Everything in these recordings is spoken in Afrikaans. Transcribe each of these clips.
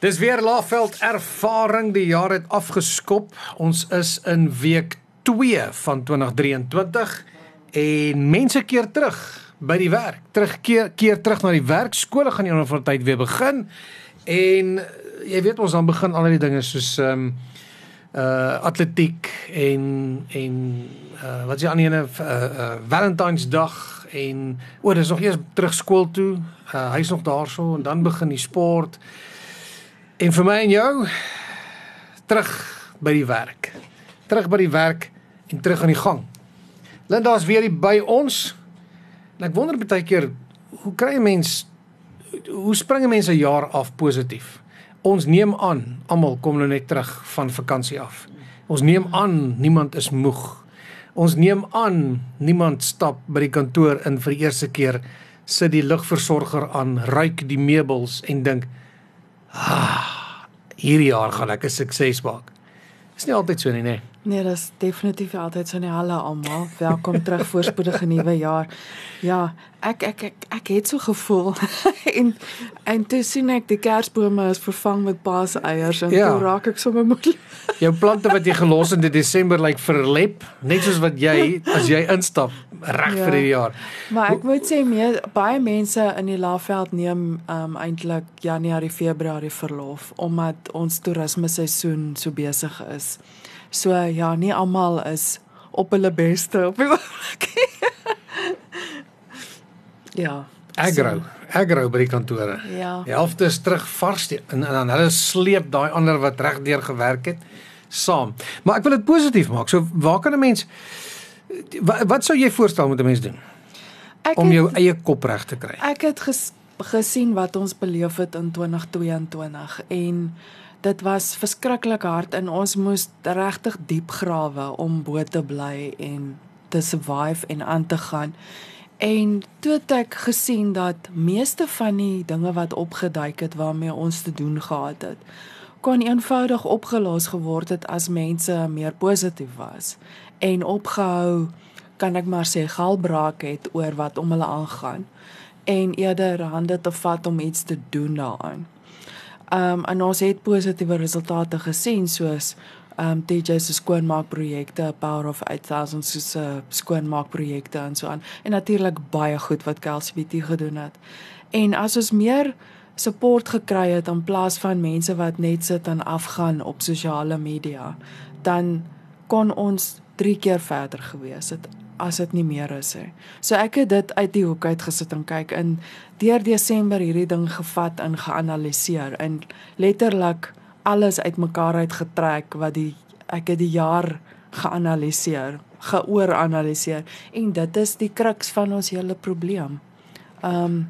Dis weer Laveld ervaring die jaar het afgeskop. Ons is in week 2 van 2023 en mense keer terug by die werk. Terugkeer keer terug na die werk. Skole gaan eendag van tyd weer begin. En jy weet ons dan begin al die dinge soos ehm um, uh atletiek en en uh wat is die ander ene uh, uh Valentynsdag en o, oh, dis nog eers terug skool toe. Uh hy's nog daarso en dan begin die sport. En vir my en jou terug by die werk. Terug by die werk en terug aan die gang. Linda is weer by ons. En ek wonder baie keer hoe kry 'n mens hoe spring 'n mens 'n jaar af positief? Ons neem aan almal kom nou net terug van vakansie af. Ons neem aan niemand is moeg. Ons neem aan niemand stap by die kantoor in vir die eerste keer sit die lugversorger aan, ruik die meubels en dink Ah, hierdie jaar gaan ek 'n sukses maak. Is nie altyd so nie, nê? Dis definitief altyd so nie. Hallo almal, welkom terug voorspoedige nuwe jaar. Ja, ek ek ek ek het so gevoel en en toe sien ek die kersbome is vervang met paaseiers en ja. toe raak ek sommer moed. Jou plante wat jy gelos in Desember lyk like verlep, net soos wat jy as jy instap reg ja. vir die jaar. Maar ek moet sê meer baie mense in die Laagveld neem um eintlik Januarie, Februarie verlof omdat ons toerisme seisoen so besig is. So ja, nie almal is op hulle beste op die oomblik. ja. Agro, so. agro by die kantore. Ja. Die helfte is terug vars en, en dan hulle sleep daai ander wat regdeur gewerk het saam. Maar ek wil dit positief maak. So waar kan 'n mens wat, wat sou jy voorstel moet 'n mens doen? Ek om jou het, eie kop reg te kry. Ek het ges, gesien wat ons beleef het in 2022 en dit was verskriklik hard en ons moes regtig diep grawe om bo te bly en te survive en aan te gaan. En toe het ek gesien dat meeste van die dinge wat opgeduik het waarmee ons te doen gehad het, kon eenvoudig opgelos geword het as mense meer positief was en opgehou kan ek maar sê galbraak het oor wat om hulle aangaan en eerder hande te vat om iets te doen daaraan. Um en ons het positiewe resultate gesien soos um DJ se skoonmaakprojekte, Power of 8000 se uh, skoonmaakprojekte en so aan. En natuurlik baie goed wat Kelsey BT gedoen het. En as ons meer support gekry het in plaas van mense wat net sit en afgaan op sosiale media, dan kon ons 3 keer verder gewees het as dit nie meer is hè. So ek het dit uit die hoek uit gesit en kyk in deur Desember hierdie ding gevat en geanaliseer en letterlik alles uitmekaar uitgetrek wat die ek het die jaar geanaliseer, geooranaliseer en dit is die kruks van ons hele probleem. Um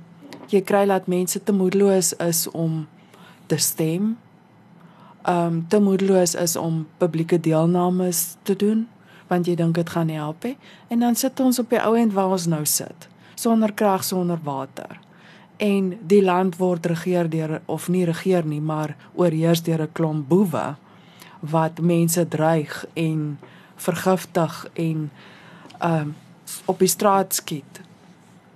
jy kry laat mense te moedeloos is om te stem. Um te moedeloos is om publieke deelnames te doen want jy dink dit gaan help hè en dan sit ons op die ou end waar ons nou sit sonder krag sonder water. En die land word regeer deur of nie regeer nie maar oorheers deur 'n klomp boewe wat mense dreig en vergiftig en um op die straat skiet.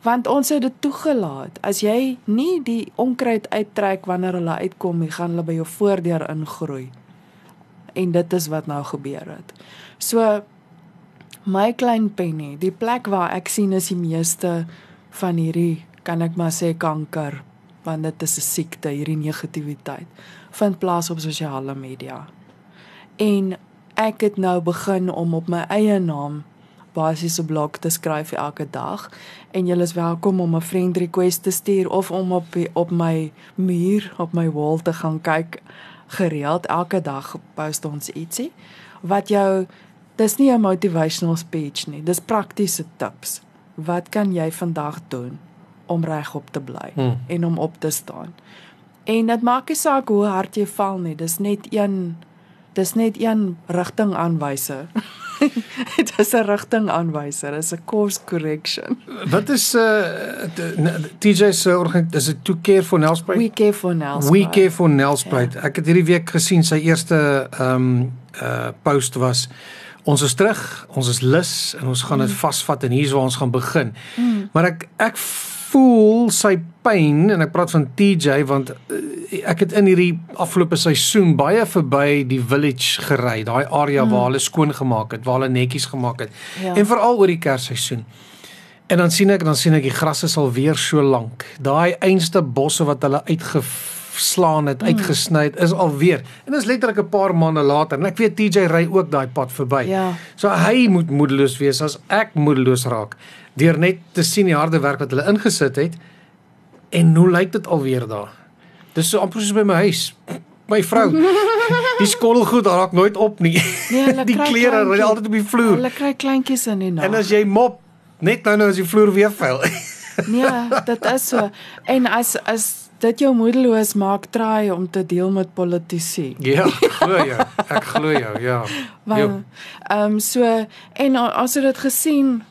Want ons het dit toegelaat. As jy nie die onkruid uittrek wanneer hulle uitkom nie gaan hulle by jou voordeur ingroei. En dit is wat nou gebeur het. So my klein penny, die plek waar ek sien is die meeste van hierdie kan ek maar sê kanker, want dit is 'n siekte, hierdie negativiteit vind plaas op sosiale media. En ek het nou begin om op my eie naam basiese blog te skryf elke dag en julle is welkom om 'n friend request te stuur of om op die, op my muur op my wall te gaan kyk gereeld elke dag post ons ietsie wat jou Dis nie 'n motivational speech nie, dis praktiese tips. Wat kan jy vandag doen om regop te bly hmm. en om op te staan? En dit maak nie saak hoe hard jy val nie, dis net een dis net een rigtingaanwyser. dit is 'n rigtingaanwyser, dis 'n course correction. Wat is uh TJ se organisasie, is dit To Care for Nelspruit? We Care for Nelspruit. We Care for Nelspruit. Ja. Ek het hierdie week gesien sy eerste ehm um, uh post was ons is terug, ons is lus en ons gaan dit mm. vasvat en hier's waar ons gaan begin. Mm. Maar ek ek voel sy pyn en ek praat van TJ want uh, ek het in hierdie afgelope seisoen baie verby die village gery, daai area mm. waar hulle skoon gemaak het, waar hulle netjies gemaak het. Ja. En veral oor die Kersseisoen. En dan sien ek dan sien ek die gras is al weer so lank. Daai einste bosse wat hulle uitgeslaan het, uitgesny het, is al weer. En dit is letterlik 'n paar maande later en ek weet TJ ry ook daai pad verby. Ja. So hy moet moedeloos wees as ek moedeloos raak deur net te sien die harde werk wat hulle ingesit het en hoe lyk dit alweer daar? Dis so amper soos by my huis. My vrou. Die skottelgoed raak nooit op nie. Nee, die klere ry altyd op die vloer. Hulle kry kleintjies in die nag. En as jy mop, net nou nou is die vloer weer vuil. Nee, dit is so. En as as dit jou moedeloos maak, try om te deel met politici. ja, glo jou. Ek glo jou, ja. Want ehm um, so en as jy dit gesien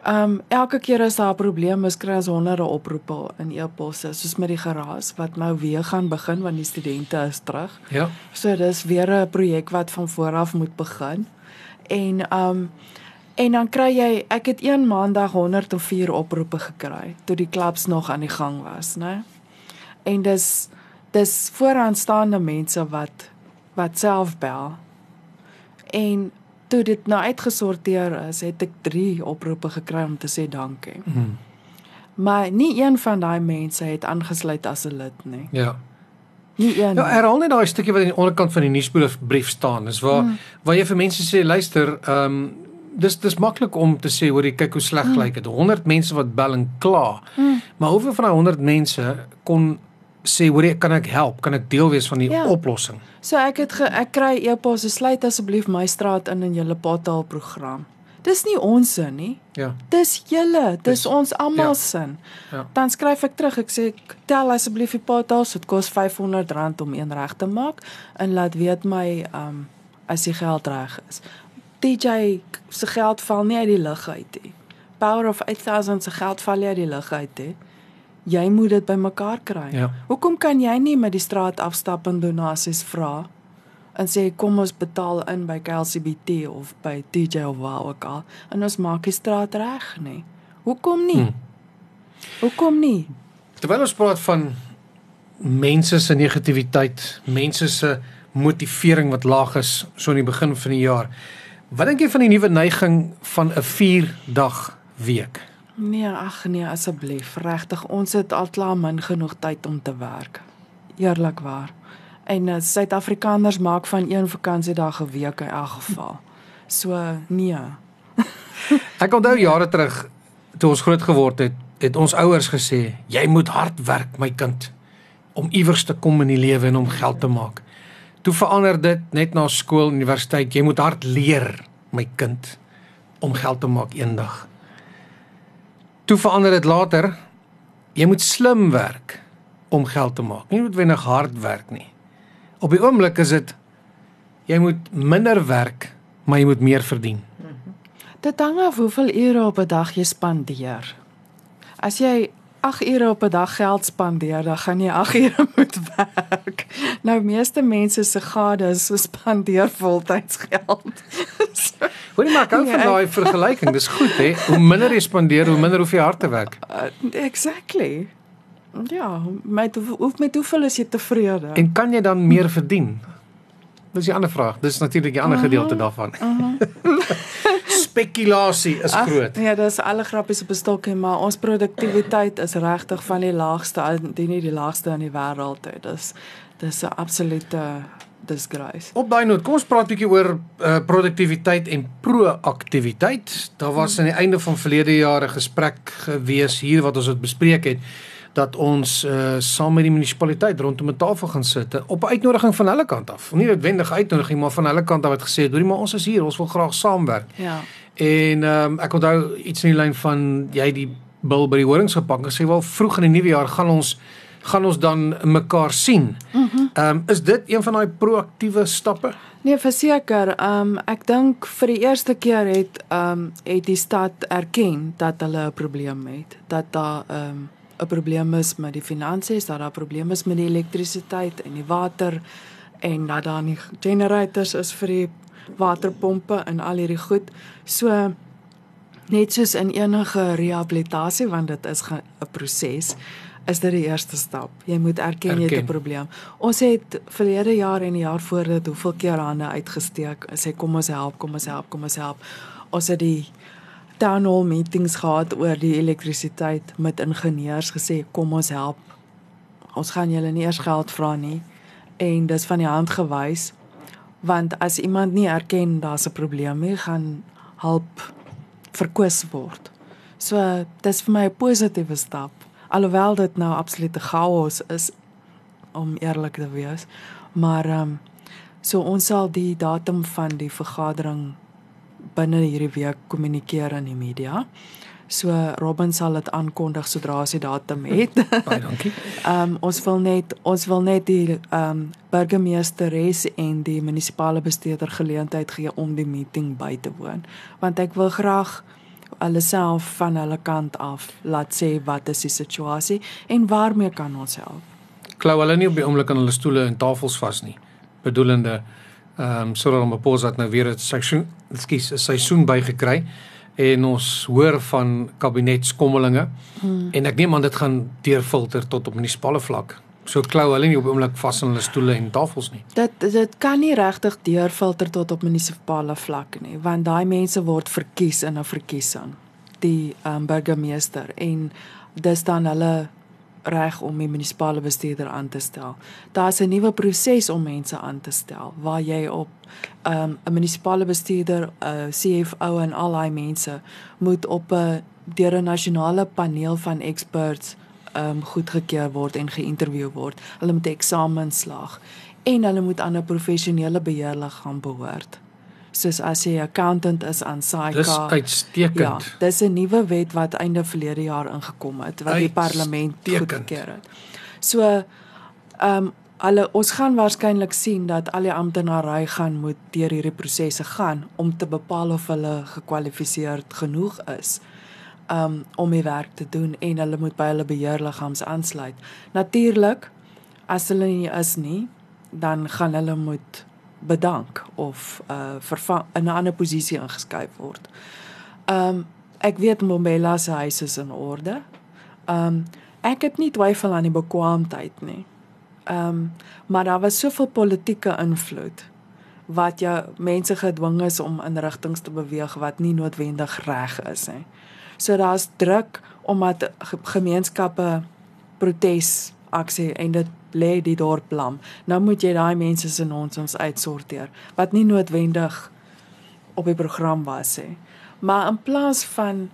Ehm um, elke keer as daar 'n probleem is, kry ons honderde oproepe in e-posse, soos met die geraas wat nou weer gaan begin want die studente is terug. Ja. So dis weer 'n projek wat van voor af moet begin. En ehm um, en dan kry jy ek het een maandag 104 oproepe gekry toe die klubs nog aan die gang was, né? En dis dis vooraanstaande mense wat wat self bel. En toe dit nou uitgesorteer is, het ek 3 oproepe gekry om te sê dankie. Mhm. Maar nie een van daai mense het aangesluit as 'n lid nie. Ja. Nie een. Ja, nie. herhaal net daai stukkie wat aan die onderkant van die nuusbrief brief staan. Dis waar mm. waar jy vir mense sê luister, ehm um, dis dis maklik om te sê hoor jy kyk hoe sleg mm. lyk dit. 100 mense wat bel en kla. Mm. Maar hoeveel van daai 100 mense kon sê hoor jy kan ek help? Kan ek deel wees van die Ja. oplossing? So ek het ge, ek kry e-posse sluit asseblief my straat in in julle pottaal program. Dis nie ons sin nie. Ja. Dis julle, dis Dis- ons almal ja. sin. Ja. Dan skryf ek terug. Ek sê tel asseblief die pottaals. Dit kos R500 om een reg te maak en laat weet my um as die geld reg is. DJ se geld val nie uit die lug uit nie. Power of 8000 se geld val nie uit die lug uit nie. Jy moet dit bymekaar kry. Ja. Hoekom kan jy nie met die straat afstap en donasies vra en sê kom ons betaal in by KLCBT of by DJ of waar ook al en ons maak die straat reg nie. Hoekom nie? Hmm. Hoekom nie? Terwyl ons praat van mense se negativiteit, mense se motivering wat laag is so in die begin van die jaar. Wat dink jy van die nuwe neiging van 'n 4 dag week? Nee, ag nee, asseblief, regtig, ons het al klaar min genoeg tyd om te werk. Eerlikwaar. En uh, Suid-Afrikaners maak van een vakansiedag 'n week in elk geval. So nee. Ek onthou jare terug toe ons groot geword het, het ons ouers gesê, jy moet hard werk my kind om iewers te kom in die lewe en om geld te maak. Toe verander dit net na skool, universiteit, jy moet hard leer my kind om geld te maak eendag. Toe verander dit later, jy moet slim werk om geld te maak. Nie noodwendig hard werk nie. Op die oomblik is dit jy moet minder werk, maar jy moet meer verdien. Dit hang af hoeveel ure op 'n dag jy spandeer. As jy 8 ure op 'n dag geld spandeer, dan gaan jy 8 ure moet werk. Nou meeste mense se gade is so spandeer voltyds geld. so, Hoorie maar ek hou van Ja, ek- daai vergelyking. Dis goed hè. Hoe minder jy spandeer, hoe minder hoef jy hard te werk. uh, exactly. Ja, met hoe met hoeveel is jy tevrede? En kan jy dan meer verdien? Dis die ander vraag. Dis natuurlik die ander gedeelte daarvan. Spekulasie is groot. Ja, dis alle grappies op 'n stokkie, maar ons produktiwiteit is regtig van die laagste, indien nie die laagste in die wêreld. hè. Dis dis 'n absolute disgrace. Op daai noot, kom ons praat 'n bietjie oor uh, produktiwiteit en proaktiwiteit. Daar was aan die einde van verlede jaar 'n gesprek gewees hier wat ons het bespreek het dat ons uh, saam met die munisipaliteit rondom 'n tafel gaan sit eh, op 'n uitnodiging van hulle kant af. Nie noodwendig uitnodiging, maar van hulle kant af wat gesê het, "Hoorie, maar ons is hier, ons wil graag saamwerk." Ja. En ehm um, ek onthou iets in die lyn van jy die bil by die horings gepak en sê wel vroeg in die nuwe jaar gaan ons gaan ons dan mekaar sien. Ehm mm um, is dit een van daai proaktiewe stappe? Nee, verseker, ehm um, ek dink vir die eerste keer het ehm um, het die stad erken dat hulle 'n probleem het, dat daar ehm um, 'n probleem is met die finansies, dat daar probleme is met die elektrisiteit en die water en dat daar nie generators is vir die waterpompe en al hierdie goed. So net soos in enige rehabilitasie want dit is 'n proses is dit die eerste stap. Jy moet erken jy het 'n probleem. Ons het verlede jaar en die jaar voor dit hoeveel keer hande uitgesteek. Sê kom ons help, kom ons help, kom ons help. Ons het die town hall meetings gehad oor die elektrisiteit met ingenieurs gesê kom ons help. Ons gaan julle nie eers geld vra nie en dis van die hand gewys want as iemand nie erken daar's 'n probleem nie, gaan hulp verkwis word. So dis vir my 'n positiewe stap alhoewel dit nou absolute chaos is om eerlik te wees. Maar ehm um, so ons sal die datum van die vergadering binne hierdie week kommunikeer aan die media. So Robin sal dit aankondig sodra hy die datum het. Baie dankie. Ehm um, ons wil net ons wil net die ehm um, burgemeesteres en die munisipale bestuurder geleentheid gee om die meeting by te woon, want ek wil graag hulle self van hulle kant af laat sê wat is die situasie en waarmee kan ons help. Klou hulle nie op die oomblik aan hulle stoele en tafels vas nie. Bedoelende ehm um, 'n pos wat nou weer 'n seisoen, ekskuus, 'n seisoen bygekry en ons hoor van kabinetskommelinge hmm. en ek neem aan dit gaan deurfilter tot op munisipale vlak so klou hulle nie op oomblik vas in hulle stoele en tafels nie. Dit dit kan nie regtig deurfilter tot op munisipale vlak nie, want daai mense word verkies in 'n verkiesing. Die um, burgemeester en dis dan hulle reg om die munisipale bestuurder aan te stel. Daar's 'n nuwe proses om mense aan te stel waar jy op um, 'n munisipale bestuurder, 'n CFO en al daai mense moet op 'n deur 'n nasionale paneel van experts um goedgekeur word en geïnterview word. Hulle moet eksamens slaag en hulle moet aan 'n professionele beheerliggaam behoort. Soos as jy accountant is aan SAICA. Dis uitstekend. Ja, dis 'n nuwe wet wat einde verlede jaar ingekom het wat die parlement goedgekeur het. So um Alle ons gaan waarskynlik sien dat al die amptenary gaan moet deur hierdie prosesse gaan om te bepaal of hulle gekwalifiseerd genoeg is um om die werk te doen en hulle moet by hulle beheerliggame aansluit. Natuurlik as hulle nie is nie, dan gaan hulle moet bedank of uh vervang in 'n ander posisie ingeskuif word. Um ek weet Mbombela se huis is in orde. Um ek het nie twyfel aan die bekwaamheid nie. Um maar daar was soveel politieke invloed wat jou mense gedwing is om in rigtings te beweeg wat nie noodwendig reg is nie. So daar's druk omdat gemeenskappe protes aksie en dit lê die dorp lam. Nou moet jy daai mense se nonsens uitsorteer wat nie noodwendig op die program was nie. Maar in plaas van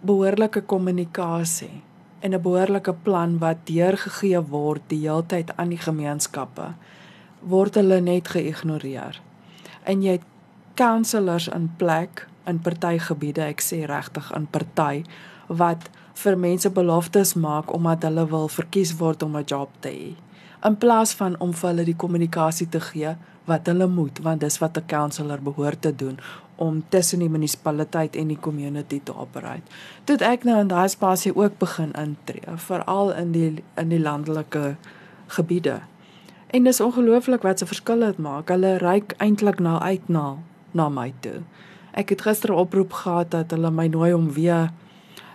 behoorlike kommunikasie en 'n behoorlike plan wat deurgegee word die heeltyd aan die gemeenskappe, word hulle net geïgnoreer. En jy het counselors in plek in party gebiede, ek sê regtig in party wat vir mense beloftes maak omdat hulle wil verkies word om 'n job te hê. In plaas van om vir hulle die kommunikasie te gee wat hulle moet, want dis wat 'n counselor behoort te doen om tussen die munisipaliteit en die community te operate. Toe ek nou in daai spasie ook begin intree, veral in die in die landelike gebiede. En dis ongelooflik wat se verskil dit maak. Hulle reik eintlik nou uit na na my toe. Ek het gister 'n oproep gehad dat hulle my nooi om weer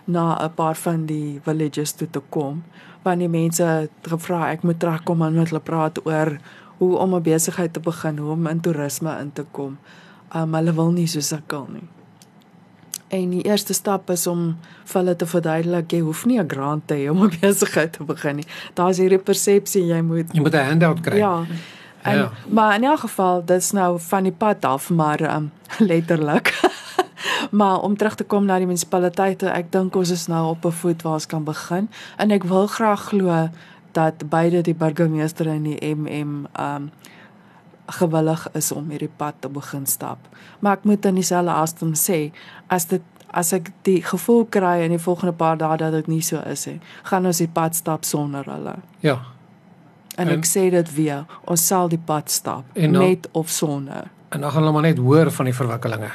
na 'n paar van die villages toe te kom. Want die mense het gevra ek moet terugkom en met hulle praat oor hoe om 'n besigheid te begin, hoe om in toerisme in te kom. Um hulle wil nie so sukkel nie. En die eerste stap is om vir hulle te verduidelik jy hoef nie 'n grant te hê om 'n besigheid te begin nie. Daar's hierdie persepsie jy moet jy moet 'n handout kry. Ja. En, ja. Maar in elk geval, dit's nou van die pad af, maar um, letterlik. Maar om terug te kom na die munisipaliteite, ek dink ons is nou op 'n voet waar ons kan begin en ek wil graag glo dat beide die burgemeester en die MM um gewillig is om hierdie pad te begin stap. Maar ek moet in dieselfde asem sê, as dit as ek die gevoel kry in die volgende paar dae dat dit nie so is nie, gaan ons die pad stap sonder hulle. Ja, En, en ek sê dit weer, ons sal die pad stap dan, met of sonder. En dan gaan hulle maar net hoor van die verwikkelinge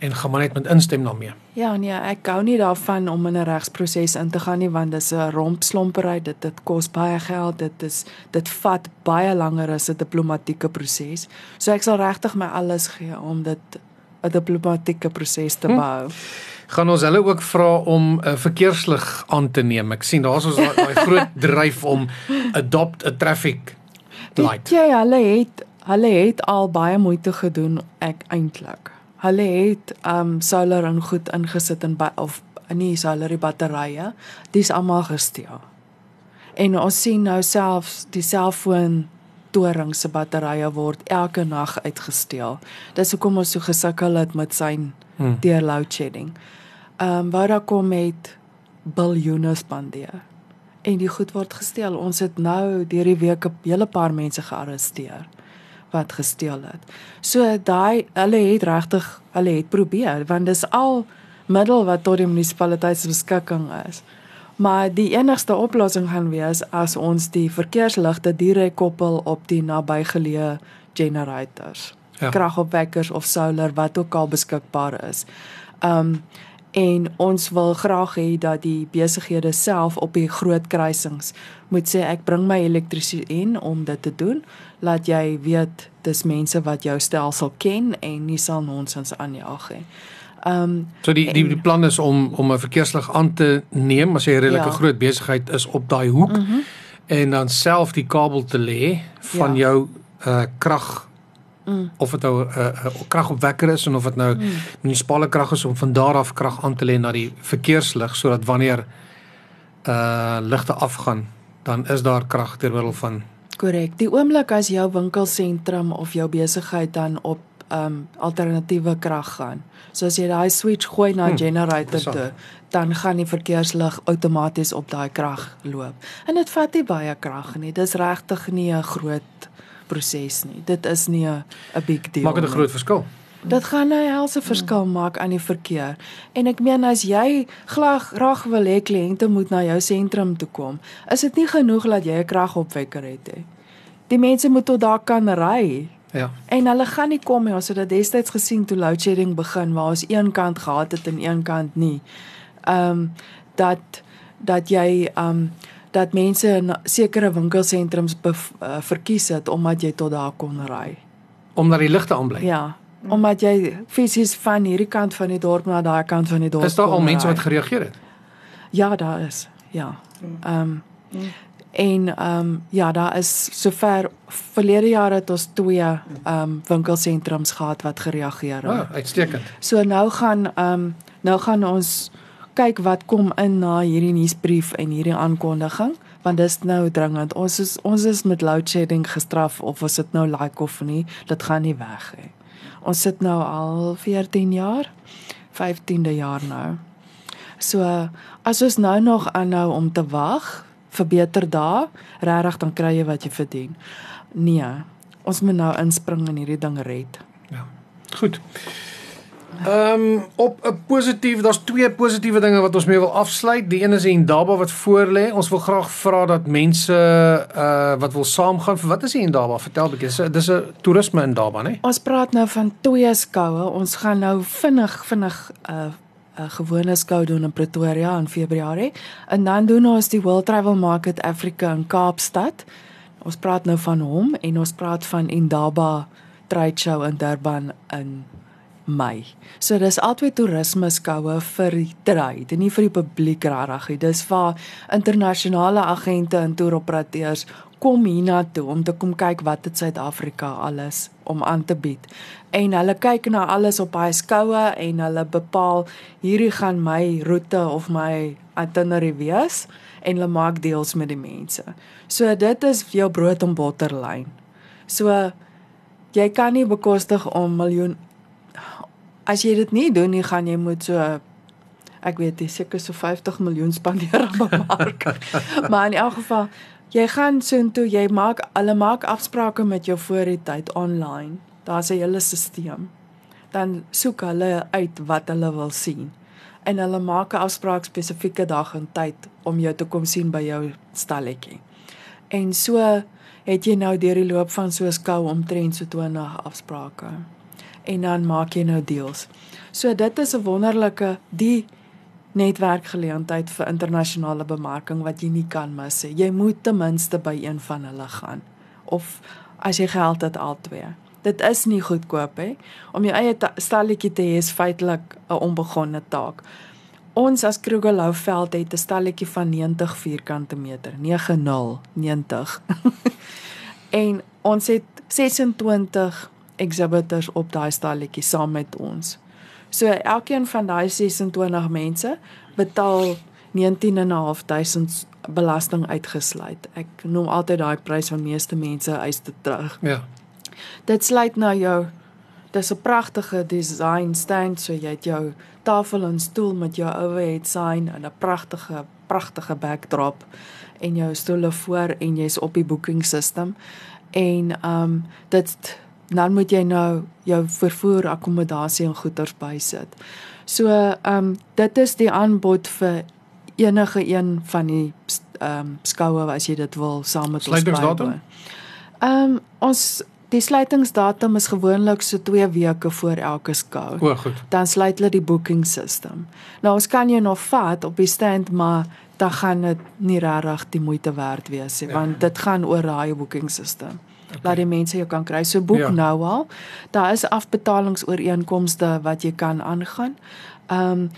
en gaan maar net met instem daarmee. Ja, nee, ek gou nie daarvan om in 'n regsproses in te gaan nie want dis 'n rompslompery, dit dit kos baie geld, dit is dit vat baie langer as 'n diplomatieke proses. So ek sal regtig my alles gee om dit 'n diplomatieke proses te behou. Hm gaan ons hulle ook vra om 'n uh, verkeerslig aan te neem. Ek sien daar's ons daai groot dryf om adopt a traffic light. Ja, hulle het hulle het al baie moeite gedoen ek eintlik. Hulle het um solar en goed ingesit in of nie solar batterye. Dis almal gesteel. En ons sien nou selfs die selfoon toring se batterye word elke nag uitgesteel. Dis hoekom ons so gesukkel het met sy hmm. deur load shedding ehm um, Vodacom met biljoene spandeer. En die goed word gesteel. Ons het nou deur die week 'n hele paar mense gearresteer wat gesteel het. So daai hulle het regtig hulle het probeer want dis al middel wat tot die munisipaliteit se beskikking is. Maar die enigste oplossing gaan wees as ons die verkeersligte direk koppel op die nabygeleë generators. Ja. Kragopwekkers of solar wat ook al beskikbaar is. Ehm um, en ons wil graag hê dat die besighede self op die groot kruisings moet sê ek bring my elektrisiteit in om dit te doen laat jy weet dis mense wat jou stelsel ken en nie sal nonsens aanjaag nie. Ehm um, so die die, die plan is om om 'n verkeerslig aan te neem as jy 'n redelike ja. groot besigheid is op daai hoek mm -hmm. en dan self die kabel te lê van ja. jou uh krag Mm. Of dit nou 'n uh, uh, kragopwekker is en of dit nou mm. munisipale krag is om van daar af krag aan te lê na die verkeerslig sodat wanneer uh ligte afgaan, dan is daar krag ter middel van Korrek. Die oomblik as jou winkelsentrum of jou besigheid dan op um alternatiewe krag gaan. So as jy daai switch gooi na hmm, generator toe, dan gaan die verkeerslig outomaties op daai krag loop. En dit vat nie baie krag nie. Dis regtig nie 'n groot proses nie. Dit is nie 'n big deal. Maak dit 'n groot verskil. Dit gaan 'n helse verskil maak aan die verkeer. En ek meen as jy graag graag wil hê kliënte moet na jou sentrum toe kom, is dit nie genoeg dat jy 'n kragopwekker het nie. Die mense moet tot daar kan ry. Ja. En hulle gaan nie kom nie, ons het dit destyds gesien toe load shedding begin waar ons een kant gehad het en een kant nie. Ehm um, dat dat jy ehm um, dat mense in sekere winkelsentrums uh, verkies het omdat jy tot daar kon ry. Omdat die ligte aanbly. Ja, omdat jy fisies van hierdie kant van die dorp na daai kant van die dorp. Is daar al mense wat gereageer het? Ja, daar is. Ja. Ehm um, en ehm um, ja, daar is sover verlede jaar het ons twee ehm um, winkelsentrums gehad wat gereageer het. Ah, uitstekend. So nou gaan ehm um, nou gaan ons kyk wat kom in na hierdie nuusbrief en hierdie aankondiging want dit is nou dringend. Ons is ons is met load shedding gestraf of ons dit nou like of nie, dit gaan nie weg nie. Ons sit nou al 14 jaar, 15de jaar nou. So as ons nou nog aanhou om te wag vir beter dae, regtig dan kry jy wat jy verdien. Nee, ons moet nou inspring en hierdie ding red. Ja. Goed. Ehm um, op 'n positief, daar's twee positiewe dinge wat ons mee wil afsluit. Die een is die Indaba wat voor lê. Ons wil graag vra dat mense uh wat wil saamgaan. Vir wat is die Indaba? Vertel bietjie. Dis 'n toerisme Indaba, né? Ons praat nou van twee skoue. Ons gaan nou vinnig vinnig uh 'n gewone skou doen in Pretoria in Februarie en dan doen ons die World Travel Market Africa in Kaapstad. Ons praat nou van hom en ons praat van Indaba Trade Show in Durban in Mei. So dis altyd toerisme skoue vir die trade, nie vir die publiek regtig. Dis vir internasionale agente en toeroperateurs kom hiernatoe om te kom kyk wat het Suid-Afrika alles om aan te bied. En hulle kyk na alles op hy skoue en hulle bepaal hierdie gaan my roete of my itinerary wees en hulle maak deals met die mense. So dit is jou brood en botter lyn. So jy kan nie bekostig om miljoen as jy dit nie doen nie, gaan jy moet so ek weet jy seker so 50 miljoen spandeer op 'n mark. maar in elk geval, jy gaan soontoe, jy maak hulle maak afsprake met jou voor die tyd online. Daar's 'n hele stelsel. Dan soek hulle uit wat hulle wil sien en hulle maak 'n afspraak spesifieke dag en tyd om jou te kom sien by jou stalletjie. En so het jy nou deur die loop van so 'n skou omtrent so 20 afsprake en dan maak jy nou deals. So dit is 'n wonderlike die netwerkgeleentheid vir internasionale bemarking wat jy nie kan mis nie. Jy moet ten minste by een van hulle gaan of as jy geld het al twee. dit is nie goedkoop hè. Om jou eie stalletjie te hê is feitelik 'n onbegonne taak. Ons as Krugerlouveld het 'n stalletjie van 90 vierkante meter, 90 90. en ons het 26 exhibitors op daai stalletjie saam met ons. So elkeen van daai 26 mense betaal 19.500 belasting uitgesluit. Ek noem altyd daai prys van meeste mense eis dit terug. Ja. Dit sluit nou jou dis 'n pragtige design stand so jy het jou tafel en stoel met jou overhead sign en 'n pragtige pragtige backdrop en jou stoele voor en jy's op die booking system en um dit dan moet jy nou jou vervoer akkommodasie en goederes bysit. So um dit is die aanbod vir enige een van die um skoue as jy dit wil saam met ons bywoon. Um ons die sluitingsdatum is gewoonlik so 2 weke voor elke skou. O, goed. Dan sluit hulle die booking system. Nou ons kan jou nog vat op die stand, maar dan gaan dit nie regtig die moeite werd wees nie, ja. want dit gaan oor daai booking system. Okay. Laat die mense jou kan kry. So boek ja. nou al. Daar is afbetalingsooreenkomste wat jy kan aangaan. Um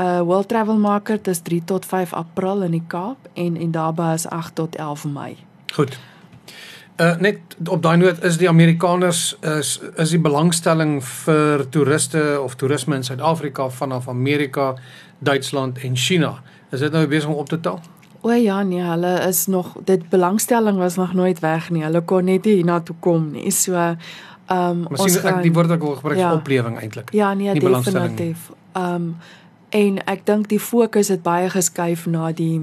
uh World Travel Market is 3 tot 5 April in die Kaap en en daarby is 8 tot 11 Mei. Goed. Uh net op daai noot is die Amerikaners is is die belangstelling vir toeriste of toerisme in Suid-Afrika vanaf Amerika, Duitsland en China. Is dit nou besig om op te tel? O ja, nee, hulle is nog dit belangstelling was nog nooit weg nie. Hulle kon net nie hiernatoe kom nie. So ehm um, ons gaan, ek die woord ek wil gebruik ja, oplewing eintlik. Ja, nee, definitief. Ehm um, en ek dink die fokus het baie geskuif na die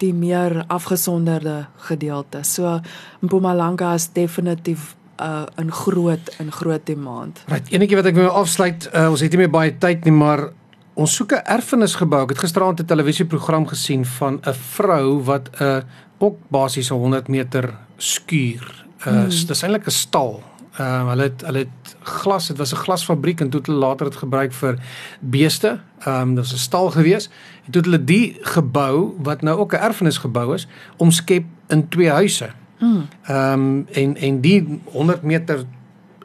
die meer afgesonderde gedeelte. So Mpumalanga is definitief uh, 'n groot 'n groot demand. Right, enetjie wat ek wil afsluit, uh, ons het nie meer baie tyd nie, maar ons soek 'n erfenisgebou. Ek het gisteraand 'n televisieprogram gesien van 'n vrou wat 'n uh, ook basies 100 meter skuur. Uh, hmm. Dis eintlik 'n stal Ehm um, hulle het hulle het glas, dit was 'n glasfabriek en toe het hulle later dit gebruik vir beeste. Ehm um, dit was 'n stal gewees. En toe het hulle die gebou wat nou ook 'n erfenisgebou is, omskep in twee huise. Hmm. Ehm um, en en die 100 meter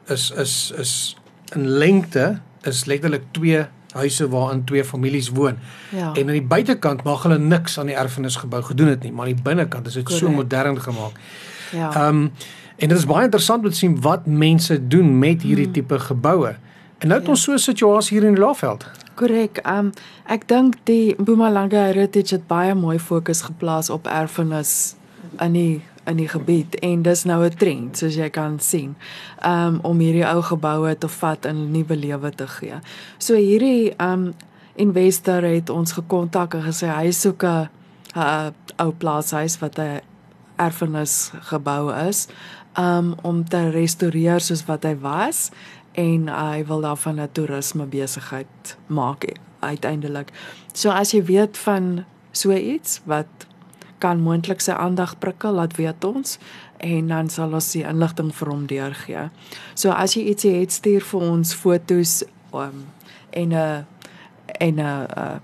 is is is in lengte is letterlik twee huise waarin twee families woon. Ja. En aan die buitekant mag hulle niks aan die erfenisgebou gedoen het nie, maar aan die binnekant is dit so modern gemaak. Ja. Ehm um, En dit is baie interessant om te sien wat mense doen met hierdie hmm. tipe geboue. En nou het ja. ons so 'n situasie hier in Laveld. Korrek. Um ek dink die Mpumalanga Heritage het baie mooi fokus geplaas op erfenis in die in die gebied en dis nou 'n trend soos jy kan sien. Um om hierdie ou geboue te vat en 'n nuwe lewe te gee. So hierdie um investor het ons gekontak en gesê hy soek 'n ou plaashuis wat 'n erfenis gebou is um, om te restoreer soos wat hy was en hy wil daarvan 'n toerisme besigheid maak uiteindelik. So as jy weet van so iets wat kan moontlik sy aandag prikkel, laat weet ons en dan sal ons die inligting vir hom deurgee. So as jy ietsie het, stuur vir ons fotos um, en 'n en 'n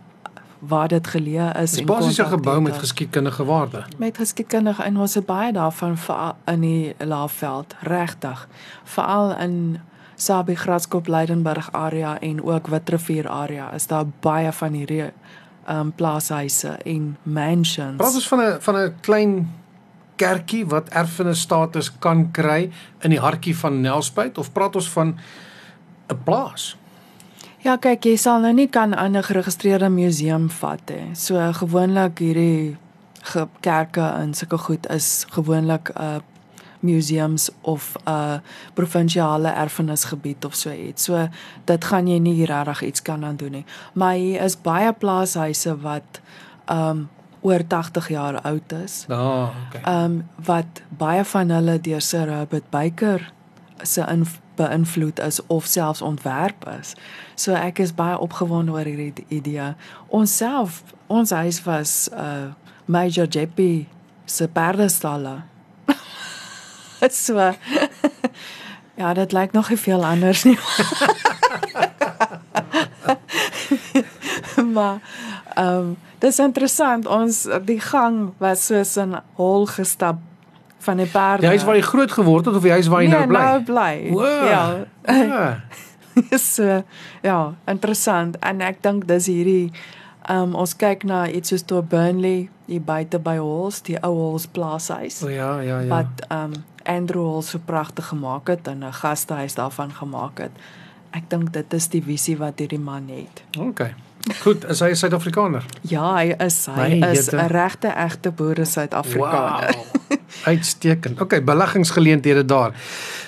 waar dit geleë is en basiese gebou met geskiedkundige waarde. Met geskiedkundige en ons het baie daarvan in die Laagveld, regtig. Veral in Sabie Graskop Leidenburg area en ook Witrifuur area is daar baie van hierdie um, plaashuise en mansions. Praat ons van 'n van 'n klein kerkie wat erfenis status kan kry in die hartjie van Nelspruit of praat ons van 'n plaas? Ja, kyk, jy sal nou nie kan aan 'n geregistreerde museum vat hè. So gewoonlik hierdie kerke en sulke goed is gewoonlik 'n uh, museums of 'n uh, provinsiale erfenisgebied of so iets. So dit gaan jy nie regtig iets kan aan doen nie. Maar hier is baie plaashuise wat um oor 80 jaar oud is. Ja, oh, okay. Um wat baie van hulle deur Sir Herbert Baker se beïnvloed is of selfs ontwerp is. So ek is baie opgewonde oor hierdie idee. Ons self, ons huis was uh, Major Jeppy se perdestalle. so Ja, dit lyk nog veel anders nie. maar ehm um, dis interessant ons die gang was soos 'n hol gestap van die perde. Die huis waar jy groot geword het of die huis waar jy nee, nou bly? Nou bly. Wow. Ja. Ja. so ja, interessant en ek dink dis hierdie um ons kyk na iets soos toe Burnley hier buite by Halls, die ou Halls plaashuis O ja, ja, ja. wat um Andrew Halls so pragtig gemaak het en 'n gastehuis daarvan gemaak het. Ek dink dit is die visie wat hierdie man het. OK. Goed, is hy 'n Suid-Afrikaner? Ja, hy is hy My is. 'n regte egte boere Suid-Afrikaner. Wow. Uitstekend. OK, beleggingsgeleenthede daar.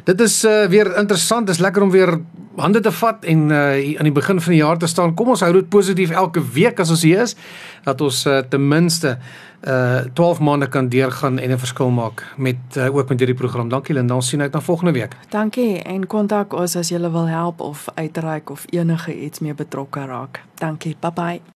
Dit is uh, weer interessant. Dis lekker om weer hande te vat en uh, aan die begin van die jaar te staan. Kom ons hou dit positief elke week as ons hier is dat ons uh, ten minste uh 12 maande kan deurgaan en 'n verskil maak met uh, ook met hierdie program. Dankie Linda. Ons sien uit na volgende week. Dankie en kontak ons as jy wil help of uitreik of enige iets mee betrokke raak. Dankie. Bye bye.